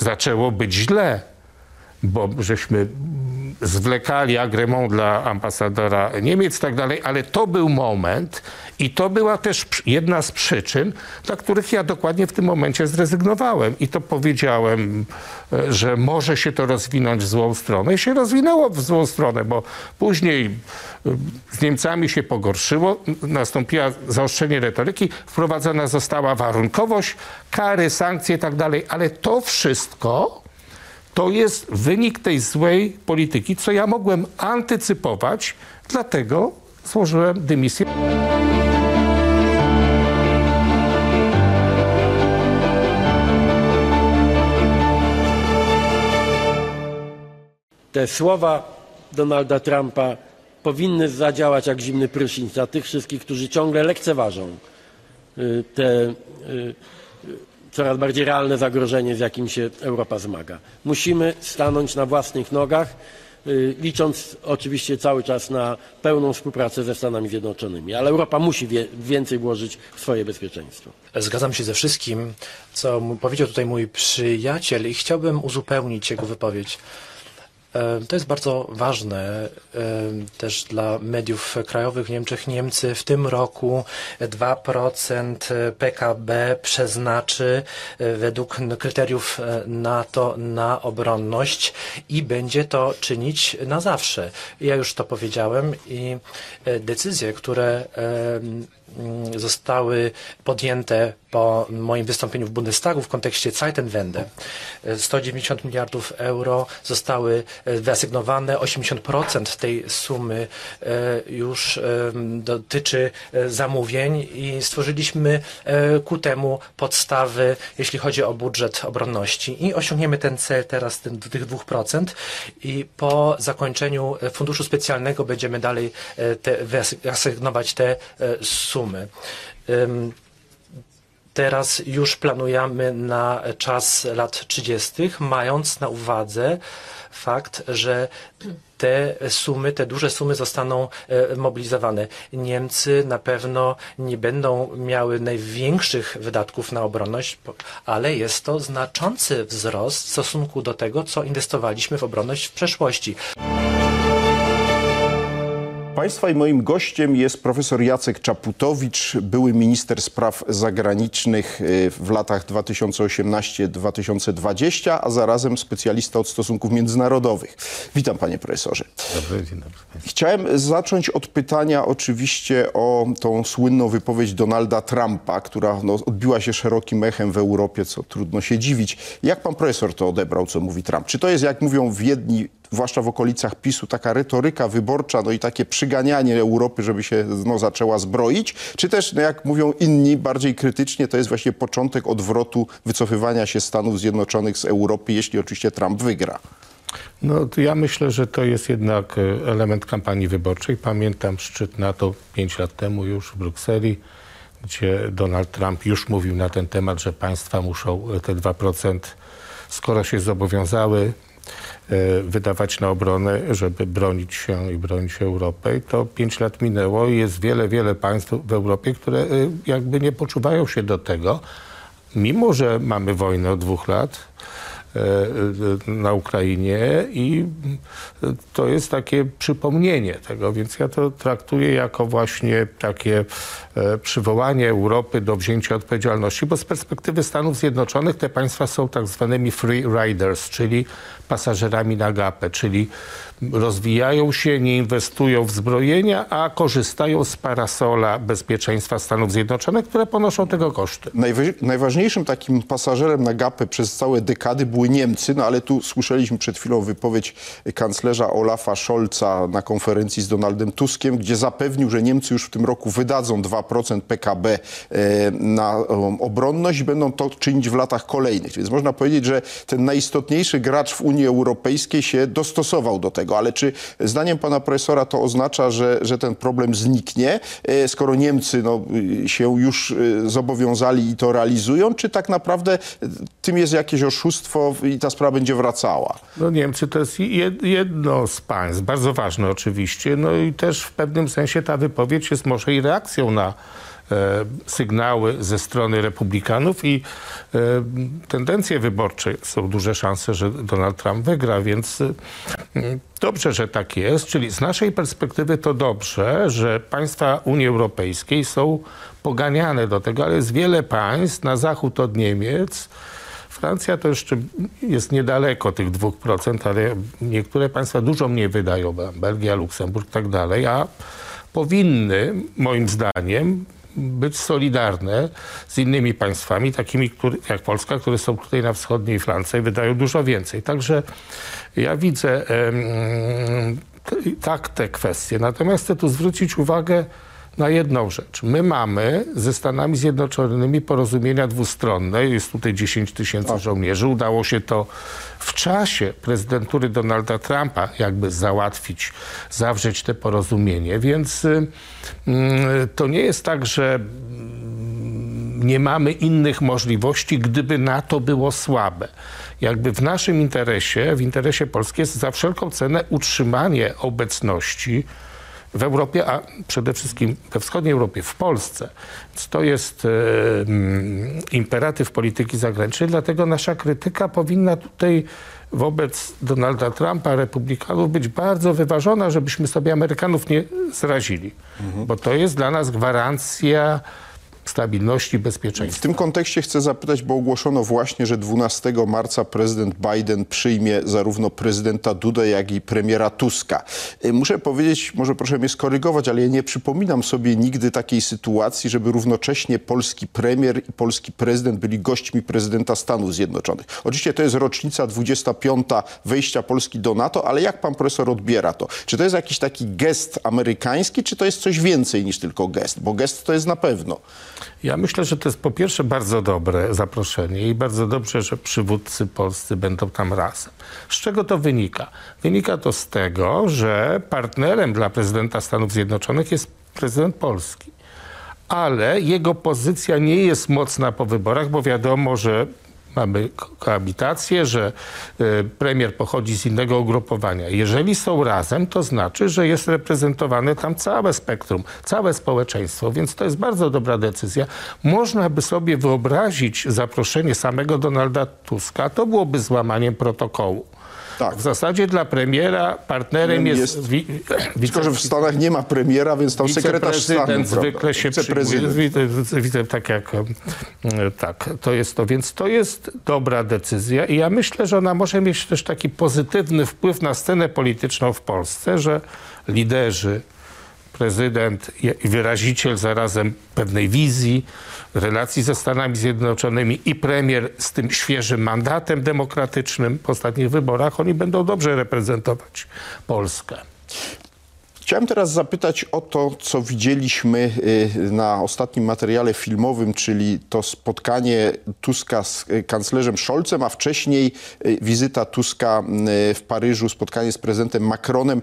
zaczęło być źle, bo żeśmy zwlekali agremont dla ambasadora Niemiec i tak dalej, ale to był moment i to była też jedna z przyczyn, dla których ja dokładnie w tym momencie zrezygnowałem. I to powiedziałem, e, że może się to rozwinąć w złą stronę. I się rozwinęło w złą stronę, bo później e, z Niemcami się pogorszyło, nastąpiło zaostrzenie retoryki, wprowadzona została warunkowość, kary, sankcje i tak dalej, ale to wszystko to jest wynik tej złej polityki, co ja mogłem antycypować, dlatego złożyłem dymisję. te słowa Donalda Trumpa powinny zadziałać jak zimny prysznic na tych wszystkich, którzy ciągle lekceważą y, te y, coraz bardziej realne zagrożenie, z jakim się Europa zmaga. Musimy stanąć na własnych nogach, y, licząc oczywiście cały czas na pełną współpracę ze Stanami Zjednoczonymi, ale Europa musi więcej włożyć w swoje bezpieczeństwo. Zgadzam się ze wszystkim, co powiedział tutaj mój przyjaciel i chciałbym uzupełnić jego wypowiedź. E, To jest bardzo ważne e, też dla mediów krajowych w Niemczech. Niemcy w tym roku 2% PKB przeznaczy e, według kryteriów NATO na obronność i będzie to czynić na zawsze. Ja już to powiedziałem i decyzje, które zostały podjęte po moim wystąpieniu w Bundestagu w kontekście Zeitenwende. E, 190 miliardów euro zostały e, wyasygnowane. 80% tej sumy e, już e, dotyczy e, zamówień i stworzyliśmy e, ku temu podstawy, jeśli chodzi o budżet obronności. I osiągniemy ten cel teraz ten, tych 2% i po zakończeniu e, funduszu specjalnego będziemy dalej e, te, wyasygnować te e, sumy. Teraz już planujemy na czas lat 30., mając na uwadze fakt, że te sumy, te duże sumy zostaną e, mobilizowane. Niemcy na pewno nie będą miały największych wydatków na obronność, ale jest to znaczący wzrost w stosunku do tego, co inwestowaliśmy w obronność w przeszłości. Państwa i moim gościem jest profesor Jacek Czaputowicz, były minister spraw zagranicznych y, w latach 2018-2020, a zarazem specjalista od stosunków międzynarodowych. Witam panie profesorze. Dobry, dzień dobry. Chciałem zacząć od pytania oczywiście o tą słynną wypowiedź Donalda Trumpa, która no, odbiła się szerokim echem w Europie, co trudno się dziwić. Jak pan profesor to odebrał, co mówi Trump? Czy to jest, jak mówią w jedni, zwłaszcza w okolicach PiSu, taka retoryka wyborcza, no i takie przyganianie Europy, żeby się no, zaczęła zbroić? Czy też, no, jak mówią inni, bardziej krytycznie, to jest właśnie początek odwrotu wycofywania się Stanów Zjednoczonych z Europy, jeśli oczywiście Trump wygra? No ja myślę, że to jest jednak e, element kampanii wyborczej. Pamiętam szczyt NATO 5 lat temu już w Brukseli, gdzie Donald Trump już mówił na ten temat, że państwa muszą e, te 2%, skoro się zobowiązały, wydawać na obronę, żeby bronić się i bronić Europę. I to 5 lat minęło i jest wiele, wiele państw w Europie, które e, jakby nie poczuwają się do tego, mimo że mamy wojnę od dwóch lat e, e, na Ukrainie i e, to jest takie przypomnienie tego, więc ja to traktuję jako właśnie takie e, przywołanie Europy do wzięcia odpowiedzialności, bo z perspektywy Stanów Zjednoczonych te państwa są tak zwanymi free riders, czyli pasażerami na gapę, czyli rozwijają się, nie inwestują w zbrojenia, a korzystają z parasola bezpieczeństwa Stanów Zjednoczonych, które ponoszą tego koszty. Najwa- najważniejszym takim pasażerem na gapę przez całe dekady były Niemcy, no ale tu słyszeliśmy przed chwilą wypowiedź kanclerza Olafa Scholza na konferencji z Donaldem Tuskiem, gdzie zapewnił, że Niemcy już w tym roku wydadzą 2% PKB e, na obronność i będą to czynić w latach kolejnych. Więc można powiedzieć, że ten najistotniejszy gracz w Unii Europejskiej się dostosował do tego. Ale czy zdaniem pana profesora to oznacza, że, że ten problem zniknie, e, skoro Niemcy no, y, się już y, zobowiązali i to realizują, czy tak naprawdę tym jest jakieś oszustwo i ta sprawa będzie wracała? No Niemcy to jest jed- jedno z państw, bardzo ważne oczywiście, no i też w pewnym sensie ta wypowiedź jest może i reakcją na e, sygnały ze strony republikanów i e, tendencje wyborcze są duże szanse, że Donald Trump wygra, więc e, dobrze, że tak jest. Czyli z naszej perspektywy to dobrze, że państwa Unii Europejskiej są poganiane do tego, ale jest wiele państw na zachód od Niemiec, Francja to jeszcze jest niedaleko tych 2%, ale niektóre państwa dużo mniej wydają, Belgia, Luksemburg i tak dalej, a powinny, moim zdaniem, być solidarne z innymi państwami, takimi który, jak Polska, które są tutaj na wschodniej Francji i wydają dużo więcej. Także ja widzę tak te kwestie. Natomiast chcę tu zwrócić uwagę na jedną rzecz. My mamy ze Stanami Zjednoczonymi porozumienia dwustronne. Jest tutaj 10 tysięcy żołnierzy. Udało się to w czasie prezydentury Donalda Trumpa jakby załatwić, zawrzeć te porozumienie. Więc y, mm, to nie jest tak, że mm, nie mamy innych możliwości, gdyby NATO było słabe. Jakby w naszym interesie, w interesie Polski jest za wszelką cenę utrzymanie obecności w Europie, a przede wszystkim we wschodniej Europie, w Polsce. To jest e, mm, imperatyw polityki zagranicznej, dlatego nasza krytyka powinna tutaj wobec Donalda Trumpa, republikanów, być bardzo wyważona, żebyśmy sobie Amerykanów nie zrazili. Bo to jest dla nas gwarancja stabilności, W bezpieczeństwa. tym kontekście chcę zapytać, bo ogłoszono właśnie, że 12 marca prezydent Biden przyjmie zarówno prezydenta Dudę, jak i premiera Tuska. Y, Muszę powiedzieć, może proszę mnie skorygować, ale ja nie przypominam sobie nigdy takiej sytuacji, żeby równocześnie polski premier i polski prezydent byli gośćmi prezydenta Stanów Zjednoczonych. Oczywiście to jest rocznica 25 wejścia Polski do NATO, ale jak pan profesor odbiera to? Czy to jest jakiś taki gest amerykański, czy to jest coś więcej niż tylko gest? Bo gest to jest na pewno. Ja myślę, że to jest po pierwsze bardzo dobre zaproszenie i bardzo dobrze, że przywódcy polscy będą tam razem. Z czego to wynika? Wynika to z tego, że partnerem dla prezydenta Stanów Zjednoczonych jest prezydent Polski. Ale jego pozycja nie jest mocna po wyborach, bo wiadomo, że mamy ko- koabitację, że y, premier pochodzi z innego ugrupowania. Jeżeli są razem, to znaczy, że jest reprezentowane tam całe spektrum, całe społeczeństwo, więc to jest bardzo dobra decyzja. Można by sobie wyobrazić zaproszenie samego Donalda Tuska, to byłoby złamaniem protokołu. Tak. W zasadzie dla premiera partnerem jest, Jest- wi- Tylko, że w Stanach nie ma premiera, więc tam sekretarz stanu. Zwykle się Wiceprezydent. widzę tak jak e, tak, to jest to. Więc to jest dobra decyzja i ja myślę, że ona może mieć też taki pozytywny wpływ na scenę polityczną w Polsce, że liderzy, prezydent i wyraziciel zarazem pewnej wizji, relacji ze Stanami Zjednoczonymi i premier z tym świeżym mandatem demokratycznym po ostatnich wyborach, oni będą dobrze reprezentować Polskę. Chciałem teraz zapytać o to, co widzieliśmy y, na ostatnim materiale filmowym, czyli to spotkanie Tuska z y, kanclerzem Scholzem, a wcześniej y, wizyta Tuska w Paryżu, spotkanie z prezydentem Macronem.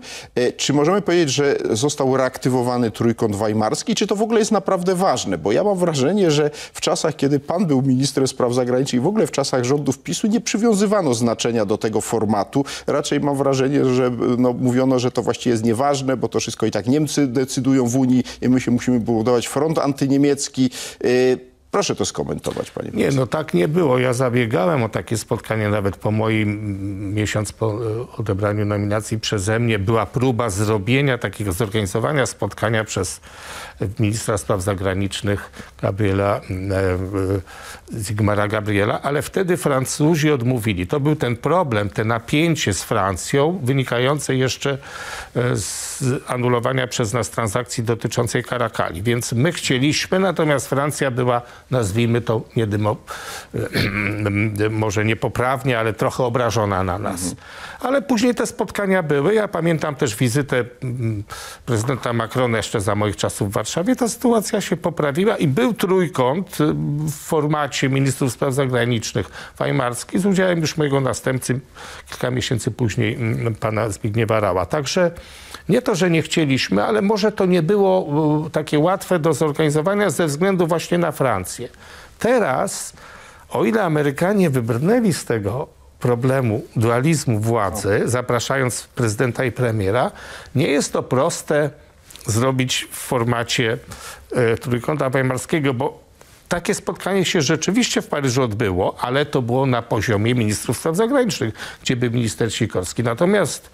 Czy możemy powiedzieć, że został reaktywowany trójkąt weimarski? Czy to w ogóle jest naprawdę ważne? Bo ja mam wrażenie, że w czasach, kiedy pan był ministrem spraw zagranicznych w ogóle w czasach rządów PiSu nie przywiązywano znaczenia do tego formatu. Raczej mam wrażenie, że no, mówiono, że to właściwie jest nieważne, bo to wszystko i tak Niemcy decydują w Unii i my się musimy budować front antyniemiecki. Yy, proszę to skomentować, panie Nie, no tak nie było. Ja zabiegałem o takie spotkanie nawet po moim mm, miesiąc po e, odebraniu nominacji przeze mnie. Była próba zrobienia takiego, zorganizowania spotkania przez ministra spraw zagranicznych Gabriela, mm, e, Zygmara Gabriela, ale wtedy Francuzi odmówili. To był ten problem, te napięcie z Francją wynikające jeszcze e, z anulowania przez nas transakcji dotyczącej Karakali. Więc my chcieliśmy, natomiast Francja była, nazwijmy to, może niepoprawnie, ale trochę obrażona na nas. Ale później te spotkania były. Ja pamiętam też wizytę mm, prezydenta Macrona jeszcze za moich czasów w Warszawie. Ta sytuacja się poprawiła i był trójkąt y, w formacie ministrów spraw zagranicznych weimarski z udziałem już mojego następcy kilka miesięcy później mm, pana Zbigniewa Rała. Także nie to, że nie chcieliśmy, ale może to nie było y, takie łatwe do zorganizowania ze względu właśnie na Francję. Teraz, o ile Amerykanie wybrnęli z tego problemu dualizmu władzy, zapraszając prezydenta i premiera, nie jest to proste zrobić w formacie e, Trójkąta Weimarskiego, bo takie spotkanie się rzeczywiście w Paryżu odbyło, ale to było na poziomie ministrów spraw zagranicznych, gdzie był minister Sikorski. Natomiast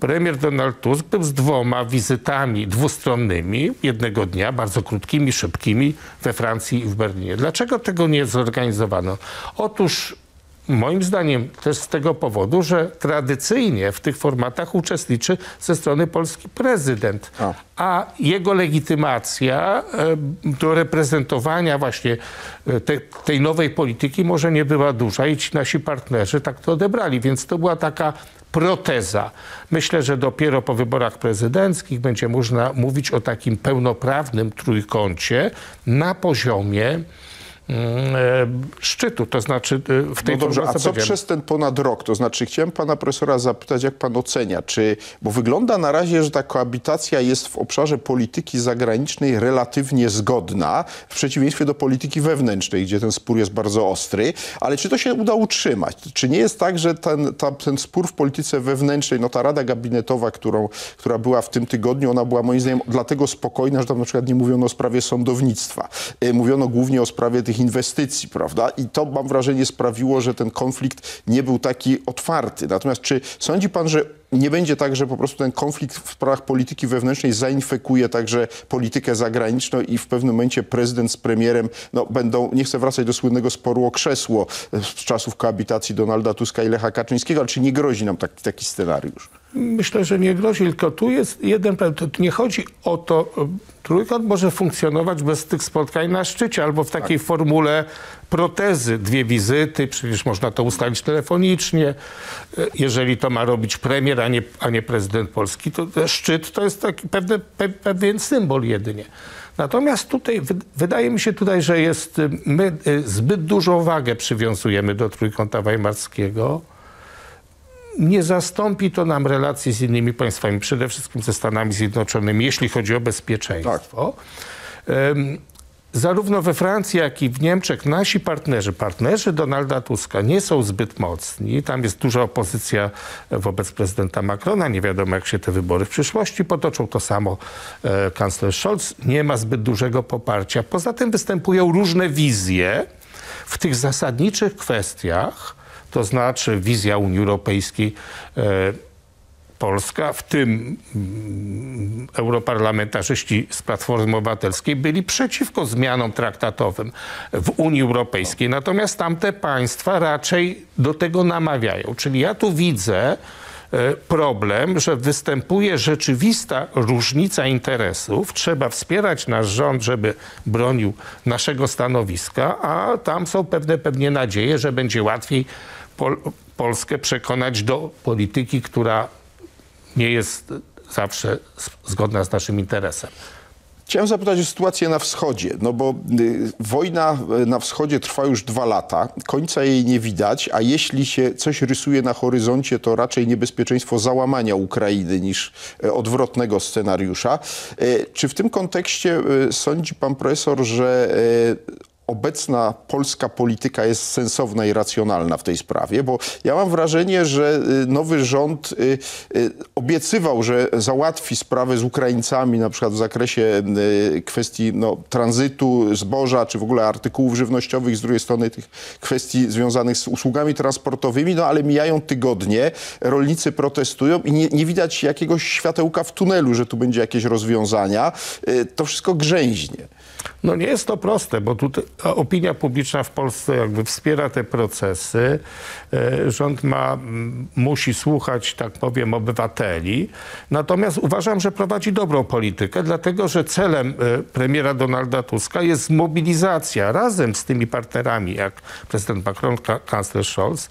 premier Donald Tusk był z dwoma wizytami dwustronnymi jednego dnia, bardzo krótkimi, szybkimi we Francji i w Berlinie. Dlaczego tego nie zorganizowano? Otóż Moim zdaniem też z tego powodu, że tradycyjnie w tych formatach uczestniczy ze strony Polski prezydent, A. a jego legitymacja e, do reprezentowania właśnie e, te, tej nowej polityki może nie była duża i ci nasi partnerzy tak to odebrali, więc to była taka proteza. Myślę, że dopiero po wyborach prezydenckich będzie można mówić o takim pełnoprawnym trójkącie na poziomie szczytu, to znaczy e, w tej No dobrze, a co przez ten ponad rok? To znaczy chciałem pana profesora zapytać, jak pan ocenia, czy, bo wygląda na razie, że ta koabitacja jest w obszarze polityki zagranicznej relatywnie zgodna, w przeciwieństwie do polityki wewnętrznej, gdzie ten spór jest bardzo ostry, ale czy to się uda utrzymać? Czy nie jest tak, że ten, ta, ten spór w polityce wewnętrznej, no ta rada gabinetowa, którą, która była w tym tygodniu, ona była moim zdaniem dlatego spokojna, że tam na przykład nie mówiono o sprawie sądownictwa. E, Mówiono głównie o sprawie tych inwestycji, prawda? I to mam wrażenie sprawiło, że ten konflikt nie był taki otwarty. Natomiast czy sądzi pan, że nie będzie tak, że po prostu ten konflikt w sprawach polityki wewnętrznej zainfekuje także politykę zagraniczną i w pewnym momencie prezydent z premierem no, będą, nie chcę wracać do słynnego sporu o krzesło z czasów koabitacji Donalda Tuska i Lecha Kaczyńskiego, ale czy nie grozi nam taki, taki scenariusz? Myślę, że nie grozi, tylko tu jest jeden problem. Nie chodzi o to, e, trójkąt może funkcjonować bez tych spotkań na szczycie albo w takiej formule protezy, dwie wizyty, przecież można to ustalić telefonicznie. Jeżeli to ma robić premier, a nie, a nie prezydent Polski, to szczyt to jest taki pewny, pe, pewien symbol jedynie. Natomiast tutaj, wy- wydaje mi się tutaj, że jest, y, my y, zbyt dużą wagę przywiązujemy do Trójkąta Weimarskiego nie zastąpi to nam relacji z innymi państwami, przede wszystkim ze Stanami Zjednoczonymi, jeśli chodzi o bezpieczeństwo. Em, Zarówno we Francji, jak i w Niemczech nasi partnerzy, partnerzy Donalda Tuska nie są zbyt mocni. Tam jest duża opozycja wobec prezydenta Macrona. Nie wiadomo, jak się te wybory w przyszłości potoczą. To samo e, kanclerz Scholz. Nie ma zbyt dużego poparcia. Poza tym występują różne wizje w tych zasadniczych kwestiach, to znaczy wizja Unii Europejskiej, e, Polska, w tym mm, europarlamentarzyści z Platformy Obywatelskiej byli przeciwko zmianom traktatowym w Unii Europejskiej. Natomiast tamte państwa raczej do tego namawiają. Czyli ja tu widzę e, problem, że występuje rzeczywista różnica interesów. Trzeba wspierać nasz rząd, żeby bronił naszego stanowiska, a tam są pewne pewnie nadzieje, że będzie łatwiej Pol Polskę przekonać do polityki, która nie jest zawsze zgodna z naszym interesem. Chciałem zapytać o sytuację na wschodzie, no bo y, wojna y, na wschodzie trwa już dwa lata, końca jej nie widać, a jeśli się coś rysuje na horyzoncie, to raczej niebezpieczeństwo załamania Ukrainy niż y, odwrotnego scenariusza. Y, Czy w tym kontekście y, sądzi pan profesor, że y, obecna polska polityka jest sensowna i racjonalna w tej sprawie, bo ja mam wrażenie, że y, nowy rząd y, y, obiecywał, że załatwi sprawę z Ukraińcami, na przykład w zakresie kwestii no, tranzytu zboża, czy w ogóle artykułów żywnościowych, z drugiej strony tych kwestii związanych z usługami transportowymi, no ale mijają tygodnie, rolnicy protestują i nie, nie widać jakiegoś światełka w tunelu, że tu będzie jakieś rozwiązania. To wszystko grzęźnie. No nie jest to proste, bo tutaj opinia publiczna w Polsce jakby wspiera te procesy. E, Rząd ma, musi słuchać, tak powiem, obywateli. Natomiast uważam, że prowadzi dobrą politykę, dlatego że celem e, premiera Donalda Tuska jest zmobilizacja razem z tymi partnerami, jak prezydent Macron, ka- kanclerz Scholz,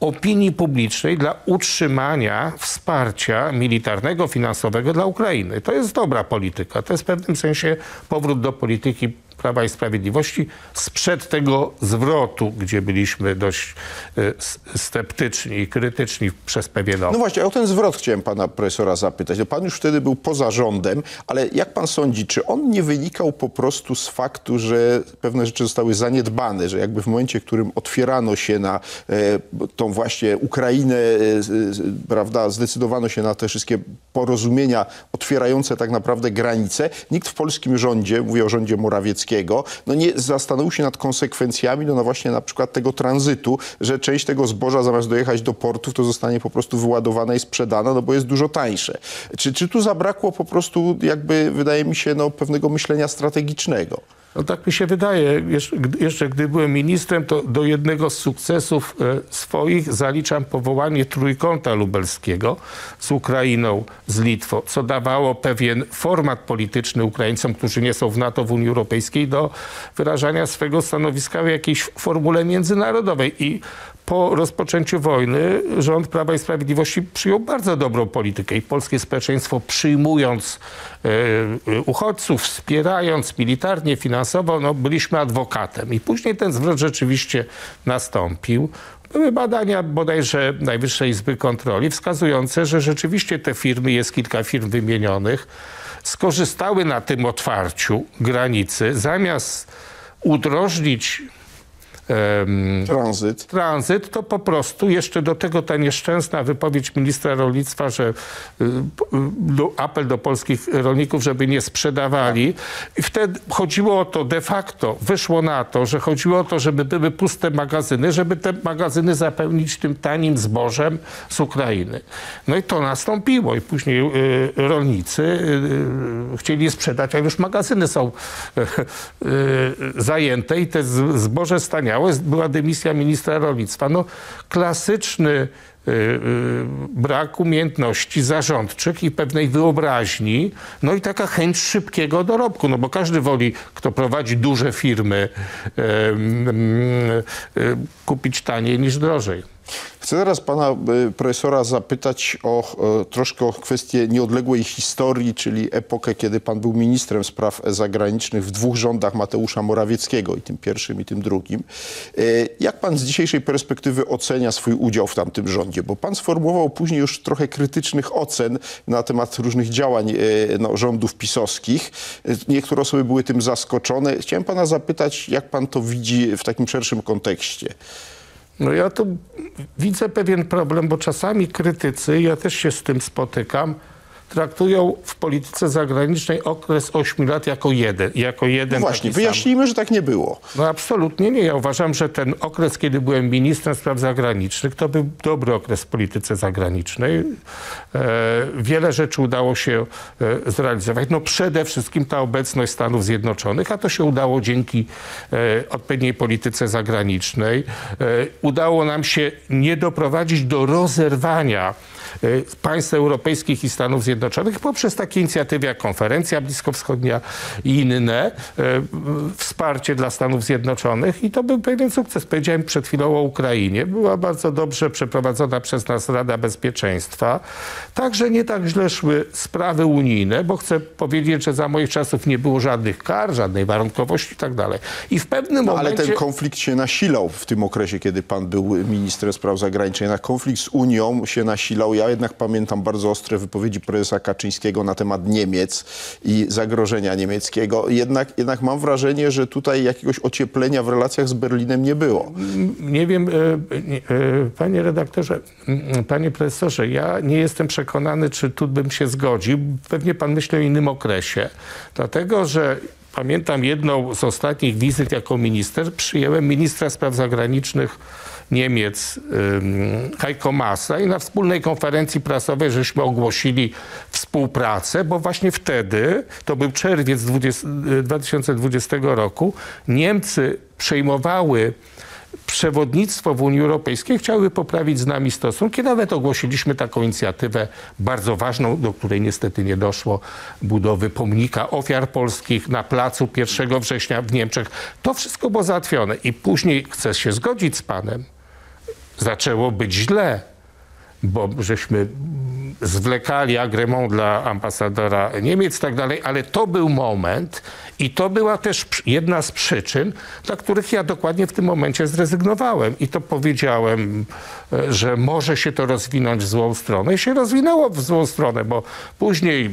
opinii publicznej dla utrzymania wsparcia militarnego, finansowego dla Ukrainy. To jest dobra polityka. To jest w pewnym sensie powrót do polityki Prawa i Sprawiedliwości sprzed tego zwrotu, gdzie byliśmy dość e, s- sceptyczni i krytyczni przez pewien okres. No właśnie, o ten zwrot chciałem pana profesora zapytać. No pan już wtedy był poza rządem, ale jak pan sądzi, czy on nie wynikał po prostu z faktu, że pewne rzeczy zostały zaniedbane, że jakby w momencie, w którym otwierano się na e, tą właśnie Ukrainę, e, z- prawda, zdecydowano się na te wszystkie porozumienia otwierające tak naprawdę granice, nikt w polskim rządzie, mówię o rządzie No nie zastanowił się nad konsekwencjami, no, no właśnie na przykład tego tranzytu, że część tego zboża zamiast dojechać do portów, to zostanie po prostu wyładowana i sprzedana, no bo jest dużo tańsze. Czy, czy tu zabrakło po prostu jakby, wydaje mi się, no, pewnego myślenia strategicznego? No tak mi się wydaje. Jeszcze, gdy- byłem ministrem, to do jednego z sukcesów e, swoich zaliczam powołanie trójkąta lubelskiego z Ukrainą, z Litwą, co dawało pewien format polityczny Ukraińcom, którzy nie są w NATO, w Unii Europejskiej, do wyrażania swego stanowiska w jakiejś formule międzynarodowej. I po rozpoczęciu wojny rząd Prawa i Sprawiedliwości przyjął bardzo dobrą politykę i polskie społeczeństwo przyjmując e, uchodźców, wspierając militarnie, finansowo, no, byliśmy adwokatem. I później ten zwrot rzeczywiście nastąpił. Były badania bodajże Najwyższej Izby Kontroli wskazujące, że rzeczywiście te firmy, jest kilka firm wymienionych, skorzystały na tym otwarciu granicy, zamiast udrożnić em, Tranzyt. tranzyt, to po prostu jeszcze do tego ta nieszczęsna wypowiedź ministra rolnictwa, że y, y, do, apel do polskich rolników, żeby nie sprzedawali. I wtedy chodziło o to de facto, wyszło na to, że chodziło o to, żeby były puste magazyny, żeby te magazyny zapełnić tym tanim zbożem z Ukrainy. No i to nastąpiło i później y, rolnicy y, y, chcieli sprzedać, a już magazyny są y, zajęte i te zboże staniało. Była dymisja ministra rolnictwa. No, klasyczny y, y, brak umiejętności zarządczych i pewnej wyobraźni, no i taka chęć szybkiego dorobku, no bo każdy woli, kto prowadzi duże firmy, y, kupić taniej niż drożej. Chcę teraz pana y, profesora zapytać o e, troszkę o kwestię nieodległej historii, czyli epokę, kiedy pan był ministrem spraw zagranicznych w dwóch rządach Mateusza Morawieckiego, i tym pierwszym, i tym drugim. E, Jak pan z dzisiejszej perspektywy ocenia swój udział w tamtym rządzie? Bo pan sformułował później już trochę krytycznych ocen na temat różnych działań e, no, rządów pisowskich. E, Niektóre osoby były tym zaskoczone. Chciałem pana zapytać, jak pan to widzi w takim szerszym kontekście? No ja tu widzę pewien problem, bo czasami krytycy, ja też się z tym spotykam, traktują w polityce zagranicznej okres 8 lat jako jeden. Jako jeden No właśnie, taki sam. wyjaśnijmy, że tak nie było. No absolutnie nie. Ja uważam, że ten okres, kiedy byłem ministrem spraw zagranicznych, to był dobry okres w polityce zagranicznej. E, wiele rzeczy udało się e, zrealizować. No przede wszystkim ta obecność Stanów Zjednoczonych, a to się udało dzięki e, odpowiedniej polityce zagranicznej. E, udało nam się nie doprowadzić do rozerwania państw europejskich i Stanów Zjednoczonych poprzez takie inicjatywy jak konferencja bliskowschodnia i inne, e, wsparcie dla Stanów Zjednoczonych i to był pewien sukces. Powiedziałem przed chwilą o Ukrainie. Była bardzo dobrze przeprowadzona przez nas Rada Bezpieczeństwa. Także nie tak źle szły sprawy unijne, bo chcę powiedzieć, że za moich czasów nie było żadnych kar, żadnej warunkowości i tak dalej. I w pewnym No, ale momencie... ten konflikt się nasilał w tym okresie, kiedy pan był ministrem spraw zagranicznych. Jednak konflikt z Unią się nasilał. Ja jednak pamiętam bardzo ostre wypowiedzi prezesa Kaczyńskiego na temat Niemiec i zagrożenia niemieckiego. Jednak, jednak mam wrażenie, że tutaj jakiegoś ocieplenia w relacjach z Berlinem nie było. Nie wiem, e, e, panie redaktorze, m, panie profesorze, ja nie jestem przekonany, czy tu bym się zgodził. Pewnie pan myśli o innym okresie. Dlatego, że pamiętam jedną z ostatnich wizyt jako minister, przyjęłem ministra spraw zagranicznych Niemiec Heiko Maasa i na wspólnej konferencji prasowej żeśmy ogłosili współpracę, bo właśnie wtedy, to był czerwiec 20, 2020 roku, Niemcy przejmowały przewodnictwo w Unii Europejskiej chciały poprawić z nami stosunki. Nawet ogłosiliśmy taką inicjatywę bardzo ważną, do której niestety nie doszło, budowy pomnika ofiar polskich na placu 1 września w Niemczech. To wszystko było załatwione i później chcę się zgodzić z panem. Zaczęło być źle, bo żeśmy zwlekali agremont dla ambasadora Niemiec i tak dalej, ale to był moment i to była też jedna z przyczyn, dla których ja dokładnie w tym momencie zrezygnowałem. I to powiedziałem, e, że może się to rozwinąć w złą stronę. I się rozwinęło w złą stronę, bo później e,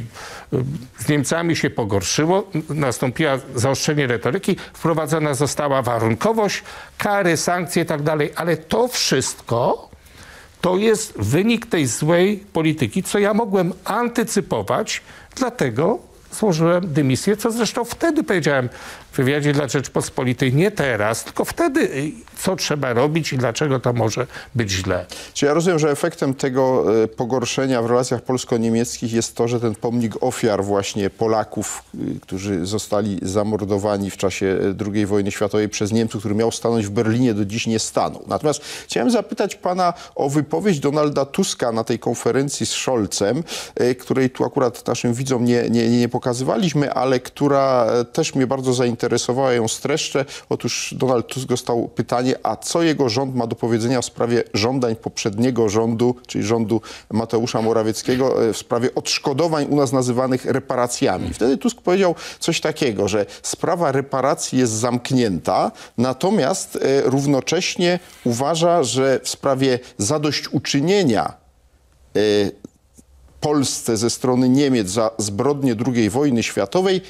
z Niemcami się pogorszyło, nastąpiło zaostrzenie retoryki, wprowadzona została warunkowość, kary, sankcje i tak dalej, ale to wszystko to jest wynik tej złej polityki, co ja mogłem antycypować, dlatego złożyłem dymisję, co zresztą wtedy powiedziałem w wywiadzie dla Rzeczpospolitej, nie teraz, tylko wtedy, y, co trzeba robić i dlaczego to może być źle. Czy ja rozumiem, że efektem tego e, pogorszenia w relacjach polsko-niemieckich jest to, że ten pomnik ofiar właśnie Polaków, y, którzy zostali zamordowani w czasie II wojny światowej przez Niemców, który miał stanąć w Berlinie, do dziś nie stanął. Natomiast chciałem zapytać pana o wypowiedź Donalda Tuska na tej konferencji z Scholzem, której tu akurat naszym widzom nie, nie, nie pokazywaliśmy, ale która e, też mnie bardzo zainteresowała, ją streszczę. Otóż Donald Tusk dostał pytanie, a co jego rząd ma do powiedzenia w sprawie żądań poprzedniego rządu, czyli rządu Mateusza Morawieckiego, e, w sprawie odszkodowań u nas nazywanych reparacjami. Wtedy Tusk powiedział coś takiego, że sprawa reparacji jest zamknięta, natomiast e, równocześnie uważa, że w sprawie zadośćuczynienia e, Polsce ze strony Niemiec za zbrodnie II wojny światowej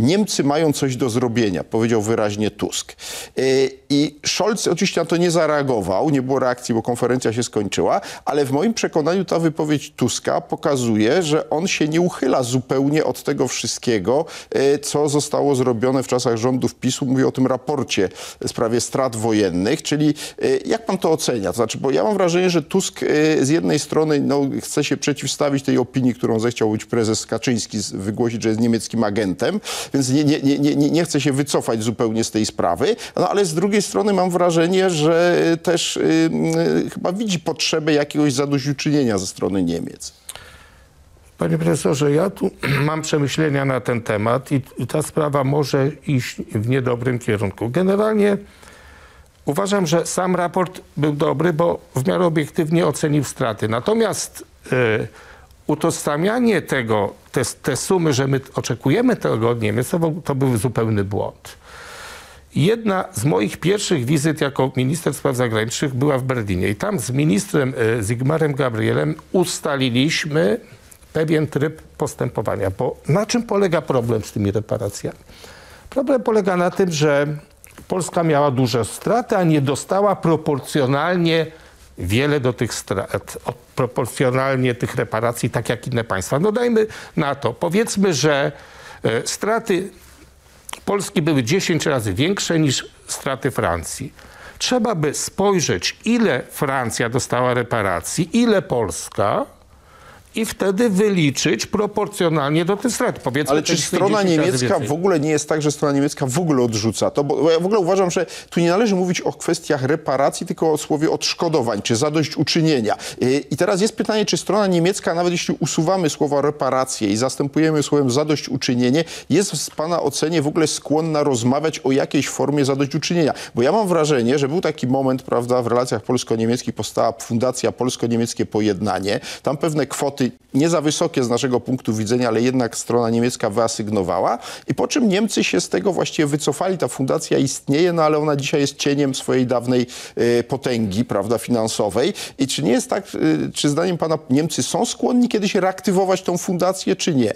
Niemcy mają coś do zrobienia, powiedział wyraźnie Tusk. Yy, I Scholz oczywiście na to nie zareagował, nie było reakcji, bo konferencja się skończyła, ale w moim przekonaniu ta wypowiedź Tuska pokazuje, że on się nie uchyla zupełnie od tego wszystkiego, yy, co zostało zrobione w czasach rządów PiSu. Mówię o tym raporcie w sprawie strat wojennych, czyli yy, jak pan to ocenia? To znaczy, bo ja mam wrażenie, że Tusk z jednej strony no, chce się przeciwstawić tej opinii, którą zechciał być prezes Kaczyński, wygłosić, że jest niemieckim agentem, więc nie, nie, nie, nie, nie- chce się wycofać zupełnie z tej sprawy, no ale z drugiej strony mam wrażenie, że też y, y, chyba widzi potrzebę jakiegoś zadośćuczynienia ze strony Niemiec. Panie profesorze, ja tu mam przemyślenia na ten temat i, i ta sprawa może iść w niedobrym kierunku. Generalnie uważam, że sam raport był dobry, bo w miarę obiektywnie ocenił straty. Natomiast y, utożsamianie tego, te, te sumy, że my oczekujemy tego od Niemiec, to, to był zupełny błąd. Jedna z moich pierwszych wizyt jako minister spraw zagranicznych była w Berlinie i tam z ministrem e, Zygmarem Gabrielem ustaliliśmy pewien tryb postępowania. Bo na czym polega problem z tymi reparacjami? Problem polega na tym, że Polska miała duże straty, a nie dostała proporcjonalnie wiele do tych strat, proporcjonalnie tych reparacji, tak jak inne państwa. No dajmy na to. Powiedzmy, że e, straty Polski były 10 razy większe niż straty Francji. Trzeba by spojrzeć, ile Francja dostała reparacji, ile Polska i wtedy wyliczyć proporcjonalnie do tych strat. Powiedzmy, Ale czy strona 10 razy niemiecka w ogóle nie jest tak, że strona niemiecka w ogóle odrzuca to? Bo ja w ogóle uważam, że tu nie należy mówić o kwestiach reparacji, tylko o słowie odszkodowań, czy zadośćuczynienia. I teraz jest pytanie, czy strona niemiecka, nawet jeśli usuwamy słowo reparacje i zastępujemy słowem zadośćuczynienie, jest w pana ocenie w ogóle skłonna rozmawiać o jakiejś formie zadośćuczynienia? Bo ja mam wrażenie, że był taki moment, prawda, w relacjach polsko-niemieckich powstała Fundacja Polsko-Niemieckie Pojednanie. Tam pewne kwoty nie za wysokie z naszego punktu widzenia, ale jednak strona niemiecka wyasygnowała. I po czym Niemcy się z tego właściwie wycofali. Ta fundacja istnieje, no ale ona dzisiaj jest cieniem swojej dawnej e, potęgi, prawda, finansowej. I czy nie jest tak, e, czy zdaniem pana Niemcy są skłonni kiedyś reaktywować tą fundację, czy nie?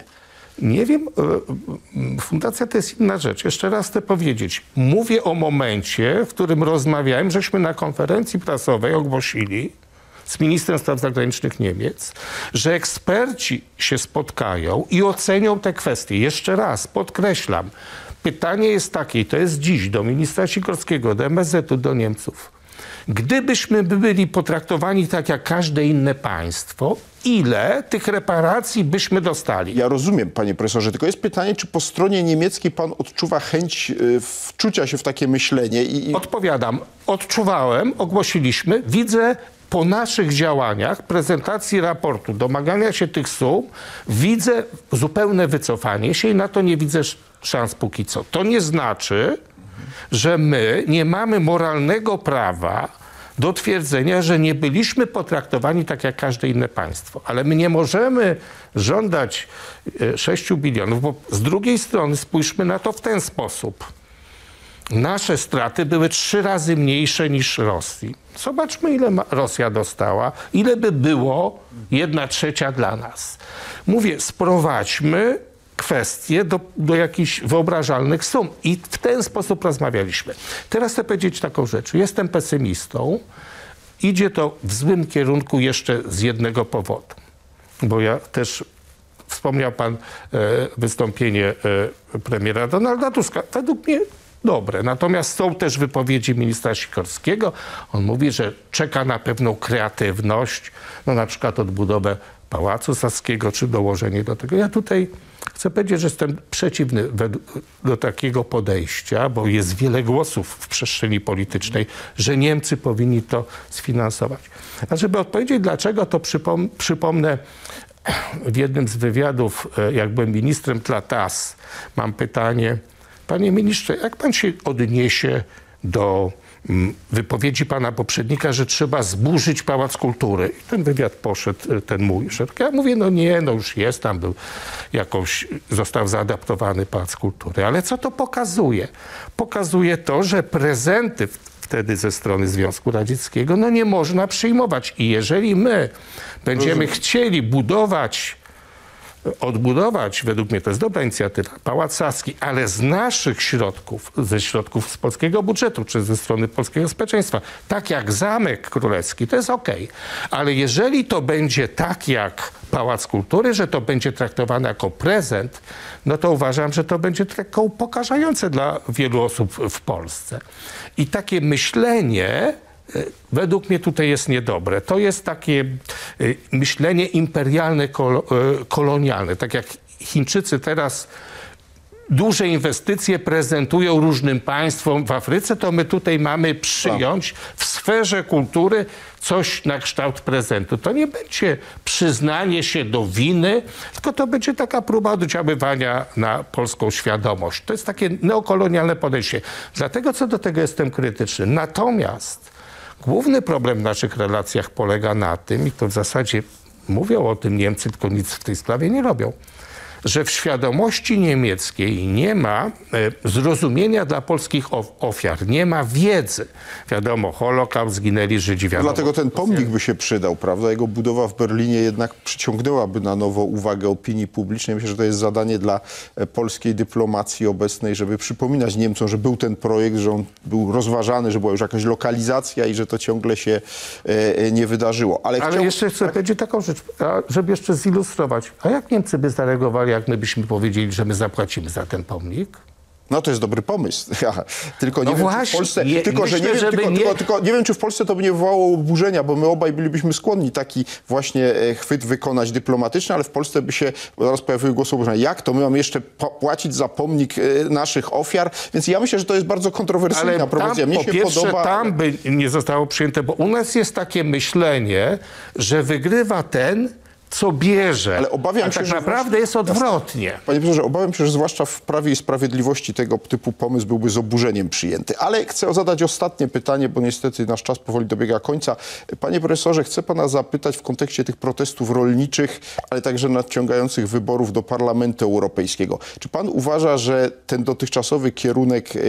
Nie wiem, e, e, fundacja to jest inna rzecz. Jeszcze raz chcę powiedzieć. Mówię o momencie, w którym rozmawiałem, żeśmy na konferencji prasowej ogłosili z ministrem spraw zagranicznych Niemiec, że eksperci się spotkają i ocenią te kwestie. Jeszcze raz podkreślam. Pytanie jest takie, i to jest dziś do ministra Sikorskiego, do MSZ-u, do Niemców. Gdybyśmy byli potraktowani tak jak każde inne państwo, ile tych reparacji byśmy dostali? Ja rozumiem, panie profesorze, tylko jest pytanie, czy po stronie niemieckiej pan odczuwa chęć e, wczucia się w takie myślenie i, Odpowiadam. Odczuwałem, ogłosiliśmy, widzę po naszych działaniach, prezentacji raportu, domagania się tych sum, widzę zupełne wycofanie się i na to nie widzę sz- szans póki co. To nie znaczy, że my nie mamy moralnego prawa do twierdzenia, że nie byliśmy potraktowani tak jak każde inne państwo. Ale my nie możemy żądać e, 6 bilionów, bo z drugiej strony spójrzmy na to w ten sposób. Nasze straty były trzy razy mniejsze niż Rosji. Zobaczmy, ile Rosja dostała, ile by było jedna trzecia dla nas. Mówię, sprowadźmy kwestie do, do jakichś wyobrażalnych sum. I w ten sposób rozmawialiśmy. Teraz chcę powiedzieć taką rzecz. Jestem pesymistą. Idzie to w złym kierunku jeszcze z jednego powodu. Bo ja też Wspomniał pan e, wystąpienie e, premiera Donalda Tuska. Według mnie dobre. Natomiast są też wypowiedzi ministra Sikorskiego. On mówi, że czeka na pewną kreatywność, no na przykład odbudowę Pałacu Saskiego, czy dołożenie do tego. Ja tutaj chcę powiedzieć, że jestem przeciwny do takiego podejścia, bo jest wiele głosów w przestrzeni politycznej, że Niemcy powinni to sfinansować. A żeby odpowiedzieć dlaczego, to przypom- przypomnę w jednym z wywiadów, e, jak byłem ministrem dla TAS, mam pytanie, panie ministrze, jak pan się odniesie do wypowiedzi pana poprzednika, że trzeba zburzyć Pałac Kultury. I ten wywiad poszedł, e, ten mój. Ja mówię, no nie, no już jest, tam był jakąś, został zaadaptowany Pałac Kultury. Ale co to pokazuje? Pokazuje to, że prezenty wtedy ze strony Związku Radzieckiego, no nie można przyjmować. I jeżeli my będziemy chcieli budować odbudować, według mnie to jest dobra inicjatywa, Pałac Saski, ale z naszych środków, ze środków z polskiego budżetu, czy ze strony polskiego społeczeństwa, tak jak Zamek Królewski, to jest okej. Ale jeżeli to będzie tak jak Pałac Kultury, że to będzie traktowane jako prezent, no to uważam, że to będzie tylko upokarzające dla wielu osób w Polsce. I takie myślenie według mnie tutaj jest niedobre. To jest takie e, myślenie imperialne, e, kolonialne. Tak jak Chińczycy teraz duże inwestycje prezentują różnym państwom w Afryce, to my tutaj mamy przyjąć w sferze kultury coś na kształt prezentu. To nie będzie przyznanie się do winy, tylko to będzie taka próba oddziaływania na polską świadomość. To jest takie neokolonialne podejście. Dlatego co do tego jestem krytyczny. Natomiast główny problem w naszych relacjach polega na tym, i to w zasadzie mówią o tym Niemcy, tylko nic w tej sprawie nie robią, że w świadomości niemieckiej nie ma e, zrozumienia dla polskich of- ofiar, nie ma wiedzy. Wiadomo, Holokaust, zginęli Żydzi, wiadomo. Dlatego ten pomnik by się przydał, prawda? Jego budowa w Berlinie jednak przyciągnęłaby na nowo uwagę opinii publicznej. Myślę, że to jest zadanie dla e, polskiej dyplomacji obecnej, żeby przypominać Niemcom, że był ten projekt, że on był rozważany, że była już jakaś lokalizacja i że to ciągle się e, nie wydarzyło. Ale, Ale chciał- jeszcze chcę powiedzieć taką rzecz, żeby jeszcze zilustrować. A jak Niemcy by zareagowali, jak my byśmy powiedzieli, że my zapłacimy za ten pomnik? No to jest dobry pomysł. Ja, tylko nie No wiem, czy w właśnie, Polsce, je- tylko, że nie, myślę, wiem, tylko, nie- tylko, tylko nie wiem, czy w Polsce to by nie wywołało oburzenia, bo my obaj bylibyśmy skłonni taki właśnie e, chwyt wykonać dyplomatyczny, ale w Polsce by się zaraz pojawiły głosy oburzenia. Jak to? My mamy jeszcze płacić za pomnik e, naszych ofiar? Więc ja myślę, że to jest bardzo kontrowersyjna Ale tam, propozycja. Po się pierwsze, podoba... tam by nie zostało przyjęte, bo u nas jest takie myślenie, że wygrywa ten, co bierze. Ale obawiam się, tak że naprawdę właśnie- jest odwrotnie. Panie profesorze, obawiam się, że zwłaszcza w Prawie i Sprawiedliwości tego typu pomysł byłby z oburzeniem przyjęty. Ale chcę zadać ostatnie pytanie, bo niestety nasz czas powoli dobiega końca. Panie profesorze, chcę pana zapytać w kontekście tych protestów rolniczych, ale także nadciągających wyborów do Parlamentu Europejskiego. Czy pan uważa, że ten dotychczasowy kierunek e,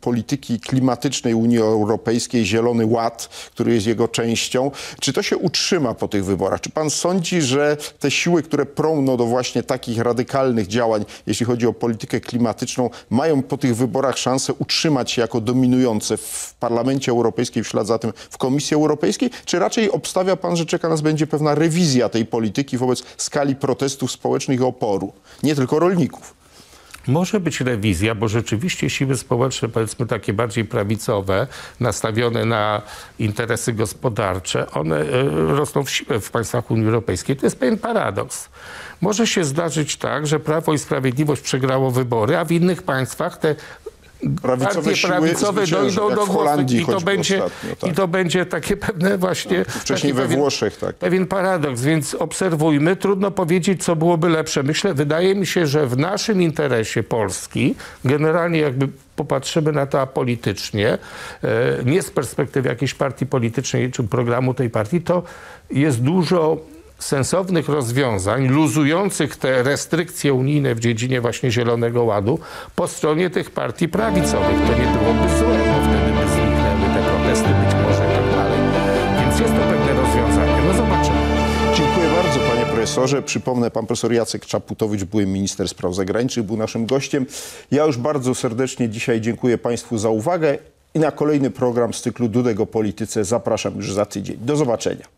polityki klimatycznej Unii Europejskiej, Zielony Ład, który jest jego częścią, czy to się utrzyma po tych wyborach? Czy pan sądzi, że te siły, które prą no, do właśnie takich radykalnych działań, jeśli chodzi o politykę klimatyczną, mają po tych wyborach szansę utrzymać się jako dominujące w Parlamencie Europejskim, w ślad za tym w Komisji Europejskiej? Czy raczej obstawia pan, że czeka nas będzie pewna rewizja tej polityki wobec skali protestów społecznych i oporu? Nie tylko rolników. Może być rewizja, bo rzeczywiście siły społeczne, powiedzmy takie bardziej prawicowe, nastawione na interesy gospodarcze, one e, rosną w siłę w państwach Unii Europejskiej. To jest pewien paradoks. Może się zdarzyć tak, że Prawo i Sprawiedliwość przegrało wybory, a w innych państwach te Prawicowe partie prawicowe dojdą do głosu Holandii i to, będzie, ostatnio, tak. i to będzie takie pewne właśnie... Wcześniej taki we pewien- Włoszech, tak. Pewien paradoks, więc obserwujmy. Trudno powiedzieć, co byłoby lepsze. Myślę, wydaje mi się, że w naszym interesie Polski, generalnie jakby popatrzymy na to apolitycznie, e, nie z perspektywy jakiejś partii politycznej czy programu tej partii, to jest dużo sensownych rozwiązań, luzujących te restrykcje unijne w dziedzinie właśnie Zielonego Ładu po stronie tych partii prawicowych. To nie byłoby złe, bo wtedy by zniknęły te protesty być może i tak dalej. Więc jest to pewne rozwiązanie. No zobaczymy. Dziękuję bardzo, panie profesorze. Przypomnę, pan profesor Jacek Czaputowicz, były minister spraw zagranicznych, był naszym gościem. Ja już bardzo serdecznie dzisiaj dziękuję państwu za uwagę i na kolejny program z cyklu Dudek o polityce zapraszam już za tydzień. Do zobaczenia.